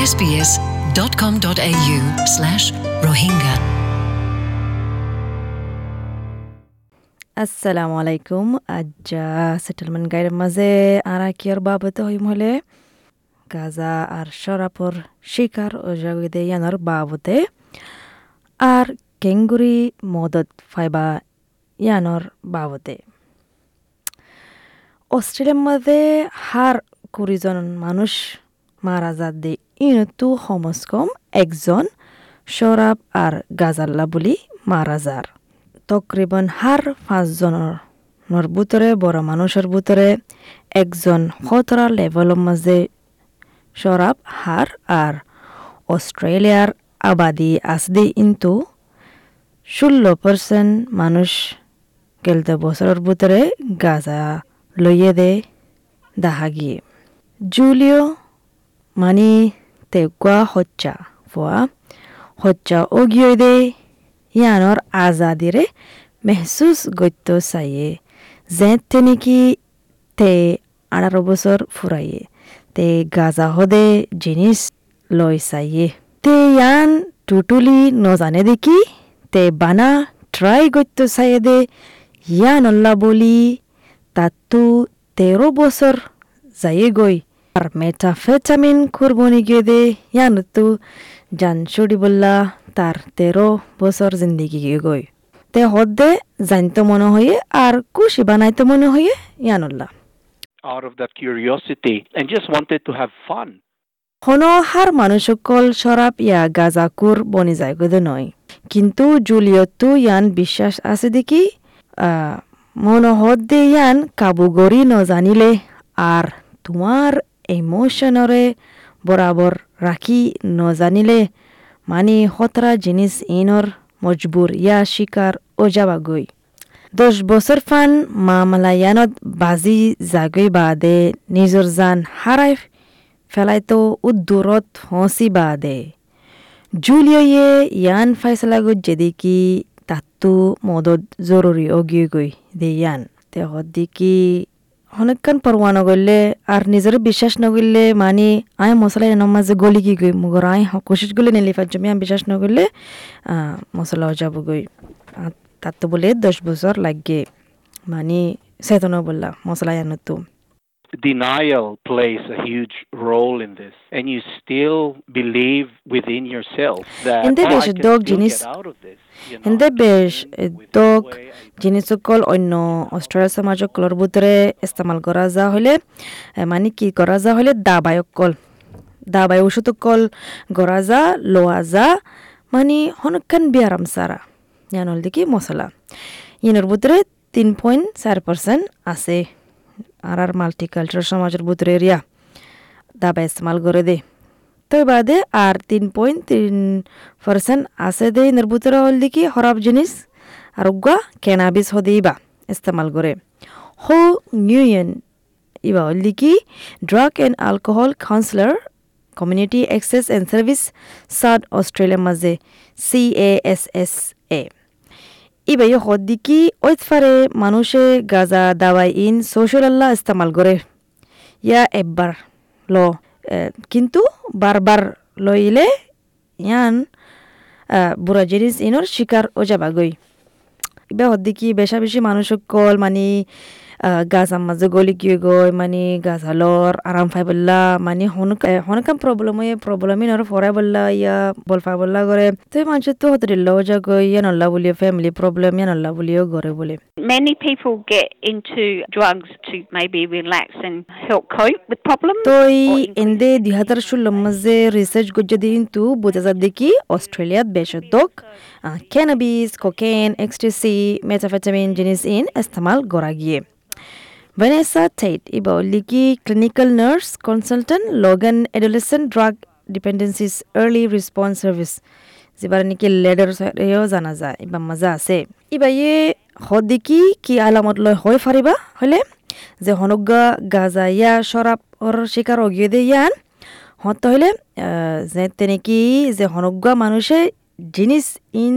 sbs.com.au slash rohingya. আসসালামু আলাইকুম আজ সেটেলমেন্ট গাইডের মাঝে আর কিয়র বাবতে হইম হলে গাজা আর সরাপর শিকার ও ইয়ানোর বাবতে আর কেঙ্গুরি মদত ফাইবা ইয়ানোর বাবতে অস্ট্রেলিয়ার মধ্যে হার কুড়িজন মানুষ মারা যাত ইনতু সমস কম একজন সরাব আর গাজাল্লা বুলি মারা যার তকরিবন হার পাঁচজনের ভিতরে বড় মানুষের ভিতরে একজন খতরা লেভেলের মাঝে সরাব হার আর অস্ট্রেলিয়ার আবাদি আসদি ইন্তু ষোলো পার্সেন্ট মানুষ গেলতে বছরের ভিতরে গাজা লইয়ে দে দেখা গিয়ে জুলিও মানি তেগুয়া হচ্চা ফুয়া হচ্চা অগিয়ে দে ইয়ানোর আজাদিরে মেহসুস গত্য চাইয়ে যে তেনেকি তে আঠারো বছর ফুরাইয়ে তে গাজা হদে জিনিস লই চাইয়ে তে ইয়ান টুটুলি নজানে দেখি তে বানা ট্রাই গত্য চাইয়ে দে ইয়ান অল্লা বলি তাতো তেরো বছর যাইয়ে গই আর মেটাফেটামিন কুরবনি গিয়ে দে ইয়ানতো জান বললা তার তেরো বছর জিন্দিগি গিয়ে গই তে হদ্দে জানতো মনে হয়ে আর কুশি বানাইতো মনে হয়ে ইয়ানুল্লাহ out of that curiosity and just wanted to have fun. হনো হার মানুষকল সরাব ইয়া গাজাকুর বনি যায় গদে নয় কিন্তু জুলিয়তো ইয়ান বিশ্বাস আছে দেখি মনোহদ দে ইয়ান কাবু গরি নজানিলে আর তোমার ইমোশনরে বরাবর রাখি নজানিলে মানে হতরা জিনিস ইনর মজবুর ইয়া শিকার ও যাবাগৈ দশ বছর ফান মামলায়ানত বাজি জাগৈ বাদে নিজর জান হারাই ফেলাইতো উদ্দূরত হসি বাদে জুলিয়ে ইয়ান ফাইসলা গৈ যেদিকি তাতো মদত জরুরি অগিয়ে গই দে ইয়ান তে হদ্দিকি অনেকক্ষণ পরোয়া নগরলে আর নিজের বিশ্বাস নগরলে মানে আয় মশলা এনার মাঝে গলি কি গই মগর আয় কোশিস গুলি নিলে জমি আমি বিশ্বাস নগরলে মশলাও যাব গই তার তো বলে দশ বছর লাগে মানে চেতনা বললা মশলা এনো তো Denial plays a huge role in this, and you still believe within yourself that "Oh, of this. You know, হিন্দে বেশ way I জিনিসকল অন্য অস্ট্রেলিয়া সমাজকলৰ ভিতৰে ইস্তেমাল কৰা যা হ'লে মানে কি কৰা যা হ'লে দাবায়কল দাবাই ওষুধকল গৰা যা লোৱা যা মানে হনকান বিয়ারাম সারা জানল দেখি মশলা ইনের ভিতরে তিন পয়েন্ট চার পার্সেন্ট আছে আর আর মাল্টিকালচার সমাজের ভিতরে এরিয়া। দাবা ইস্তেমাল করে দে। তো বাদে আর তিন পয়েন্ট তিন পার্সেন্ট আছে দে ইনের হল দেখি খারাপ জিনিস। আর উগা কেনাবিস হদে ইবা, ইস্তেমাল করে হো নিউয়ন ইবা হল দেখি drug and alcohol counsellor community access and service south অস্ট্রেলিয়ার মাঝে, C A S S A. ইবাই হদ্দিকি ওইতফারে মানুষে গাজা দাওয়াই ইন সোশ্যাল আল্লাহ ইস্তেমাল করে। ইয়া একবার ল কিন্তু বারবার লইলে ইয়ান বুড়া জিনিস ইনর শিকার ও যাবাগই ইবা হদ্দিকি বেশা বেশি মানুষক কল মানে গাছার মাঝে গলি গিয়ে গই মানে গাছ হালর আরাম ফাই বললা মানে হনকাম প্রবলেম হয়ে প্রবলেম ইনর ফরাই বললা ইয়া বল ফাই বললা করে তো মানুষের তো হতে দিল যা গই ইয়া নল্লা বলিও ফ্যামিলি প্রবলেম ইয়া নল্লা বলিও গড়ে বলে Many people get into drugs to maybe relax and help cope with problems. তো এই increase এন্দে দুই হাজার ষোলোর মাঝে রিসার্চ করছে কিন্তু বোঝা যায় দেখি অস্ট্রেলিয়াত বেশক ক্যানাবিস কোকেন এক্সটেসি মেটাফেটামিন জিনিস ইন ইস্তেমাল করা গিয়ে Vanessa Tate iba liki clinical nurse consultant Logan Adolescent Drug Dependencies Early Response Service. যিবাৰ নেকি লেডাৰ এও জানা যায় ইবা মজা আছে ইবা ইয়ে সদিকি কি আলামত লৈ হৈ ফাৰিবা হ'লে যে হনুগা গাজা ইয়া শরাবর শিকার অগিয়ে দে ইয়ান হত আহ, যে তেনেকি যে হনুগা মানুষে জিনিস ইন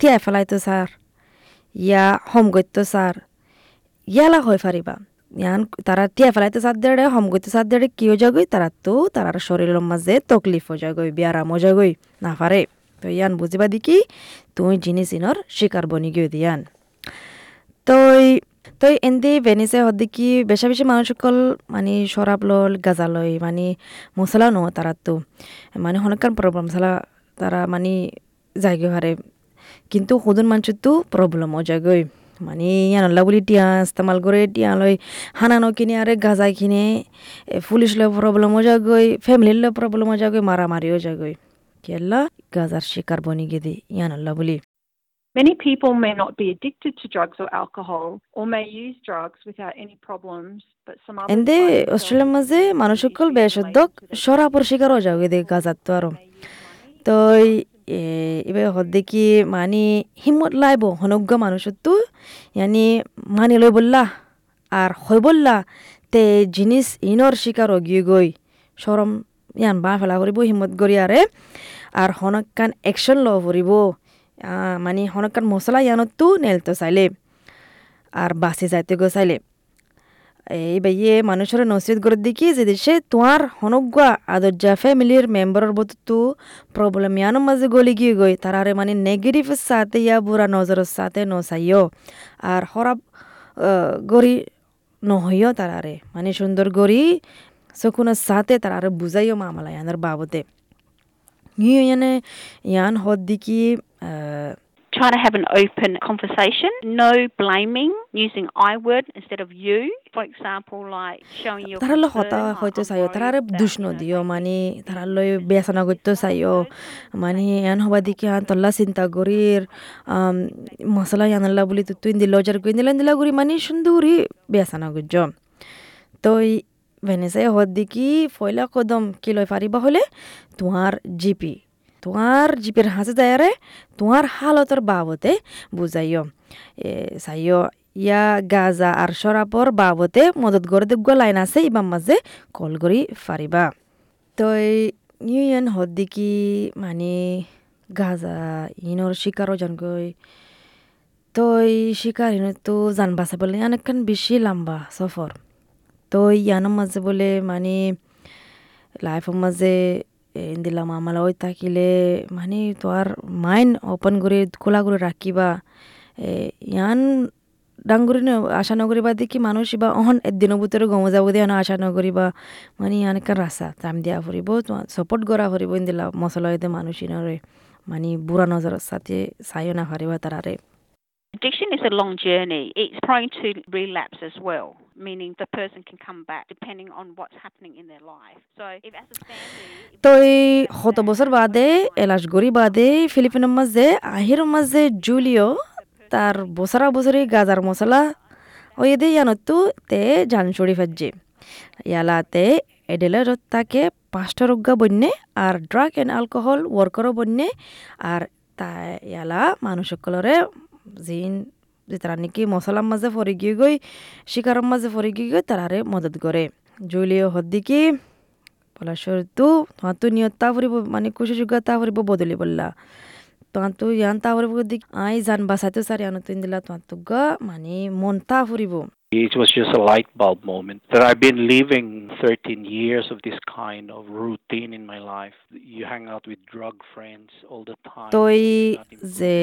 তিয়াই ফেলাইতো স্যার ইয়া হোমগত্য স্যার ইয়ালা হৈ ফাৰিবা ইয়ান, তারা টিয়া ফেলাইতে সাথ দেড়ে হম গইতে সাথ দেড়ে কিও যাগই তারা তো তারার শরীরের মাঝে তকলিফ হয়ে যাগই বিয়ারাম হয়ে যাগই না পারে। তো ইয়ান, বুঝিবা দেখি তুই জিনিস ইনর শিকার বনি গিয়ে দিয়ান তই তই এন্দি ভেনিসে হদ্দিকি বেশা বেশি মানুষ সকল মানে শরাব লল, গাজা লয় মানে মশলা ন তারা তো মানে হনকান প্রবলেম সালা তারা মানে যাইগে হারে কিন্তু সদন মানুষের তো প্রবলেম ও যাগই মানে ইয়ানল্লা বলি টিয়া ইস্তেমাল করে টিয়া লই হানানো কিনে আরে গাজা কিনে পুলিশ লয় প্রবলেম ও যাগই ফ্যামিলির লয় প্রবলেম ও যাগই মারামারিও যাগই কেল্লা গাজার শিকার বনি গেদি ইয়ানল্লা বলি Many people may not be addicted to drugs or alcohol or may use drugs without any problems, but some others এন্দে অস্ট্রেলিয়ার মাঝে মানুষ সকল বেশদ্দক related to the সরাপর শিকার হয়ে যাবে তো আরও। তো এবার হদ্দে কি মানে হিম্মত লাইব হনজ্ঞ মানুষের তো ইয়ানি মানি লই বললা আর হয় বললা তে জিনিস ইনর শিকার গিয়ে গই সরম ইয়ান বা ফেলা করিব হিম্মত গড়ি আরে আর হনকান একশন ল আহ, মানে হনকান মশলা ইয়ানতো নেলতো চাইলে। আর বাসি যাইতে গো চাইলে। এই বাইয়ে মানুষের নসিহত করে দেখি যে দেশে তোমার হনগুয়া আদর্জা ফ্যামিলির মেম্বারের বতু প্রবলেম ইয়ানোর মাঝে গলি গিয়ে গই। তারারে মানে নেগেটিভের সাথে ইয়া বুড়া নজরের সাথে নসাইও। আর হরাব গড়ি নহইও তারারে মানে সুন্দর গড়ি চকুনের সাথে তারারে বুঝাইও মামলা ইয়ানের বাবদে। ইয়ে ইয়ানে ইয়ান হদ দিকি আহ, Try to have an open conversation. No blaming, using I word instead of you. For example, like showing your concern, Hota I'm চাইও তারারে that, দুষ্ণ দিও মানে you তারালৈ বেচনা করতে চাইও মানে এন হবা দিকে আন তল্লা চিন্তা করির মশলা আনলা বলি তো তুই দিল যার কই দিলা দিলা করি মানে সুন্দরী বেচনা করছ তো ভেনেসাই হদ দিকি ফয়লা কদম কি লই পারিবা হলে তোমার জিপি তোমার জিপের হাসে যায়ারে তোমার হালতর বাবতে বুঝাইও এ চাইও ইয়া গাজা আর সরাপর বাবতে মদত করে দেবগা লাইন আছে ইবার মাঝে কল করি পারিবা তো ইউন হদ্দিকি মানে গাজা ইনর শিকারও জানগই তো এই শিকার তো জানবা বলে অনেকখান বেশি লম্বা সফর তো ইয়ানোর মাঝে বলে মানে লাইফের মাঝে দিলাম আমলা ওই থাকিলে মানে তোর মাইন্ড ওপেন করে খোলা করে রাখিবা ইয়ান ডাঙ্গুরি আশা নকরিবা দেখি মানুষ বা অহন এদিনৰ ভিতরে গম যাব দিয়ে আশা নকরিবা মানে অনেক রাস্তা তাম দিয়া ফুরিব সাপোর্ট করা ফুরিব দিলা মশলা হইতে মানুষ ইনরে মানে বুড়া নজরের সাথে চাইও না হারিবা তারারে Addiction is a long journey. It's prone to relapse as well, meaning the person can come back depending on what's happening in their life. So, if as a family, if শত বছর বাদে এলাশগড়ি বাদে ফিলিপিনের মাঝে আহির মাঝে জুলিও তার বছরা বছরে গাজার মশলা ওই দে ইয়ানতো তে জান চড়ি ফাজে ইয়ালাতে এডেলের তাকে পাঁচটা রোগা বন্যে আর ড্রাগ এন্ড অ্যালকোহল ওয়ার্কারও বন্যে আর তা ইয়ালা মানুষসকলরে জিন যে নাকি মশলার মাঝে ফরি গিয়ে গই শিকারের মাঝে ফরি গিয়ে গই তারারে মদত করে জুলিও হদ্দিকি পলাশর তু হাতু তো নিয়ত তা ফুরিব মানে কুশি যুগা তা ফুরিব বদলি বললা তোমার তো ইয়ান তা ফুরিব দিক আই জান বাসাইতো সারি আনো তুই দিলা তোমার তো গা মানে মন তা ফুরিব It was just a light bulb moment that I've been living 13 years of this kind of routine in my life. You hang out with drug friends all the time. তই যে.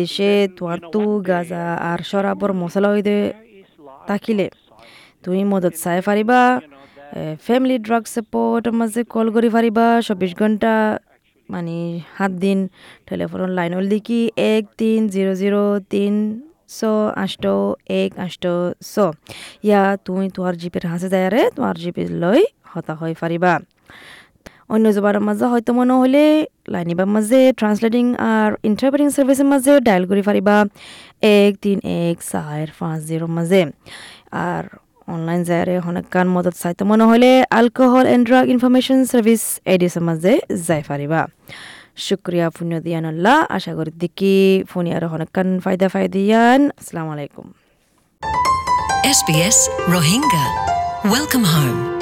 দেশে Then, তোমার you know, তো one day, Gaza R সরাবর masala is life তুমি মদত চাই that family drug সাপোর্টের মাঝে কল করি পারিবা চব্বিশ ঘণ্টা মানে সাত দিন টেলিফোনের লাইনৰ দেখি এক তিন জিৰ' জিৰ' তিন ছ আষ্ট এক আষ্ট ছ। ইয়া, তুমি তোমার জিপের হাসে যায়ারে তোমার জিপে লৈ হতা হৈ পাৰিবা। অন্য জবাৰ মাজে হয়তো মনে হ'লে লাইনিবার মাঝে ট্রান্সলেটিং আর ইন্টারপ্রেটিং সার্ভিসের মাঝে ডায়াল করে পারিবা এক, তিন, এক চার পাঁচ জিরোর মাঝে আর অনলাইন যায়ারে হনেকান মদত চাইতে মনে হলে alcohol and drug information service এডি মাঝে যাই পারিবা শুক্রিয়া পুণ্য দিয়ান আল্লাহ আশা করি দিকে ফোনি আর অনেকক্ষণ ফায়দা ফায়দিয়ান আসসালামু আলাইকুম SBS Rohingya. Welcome home.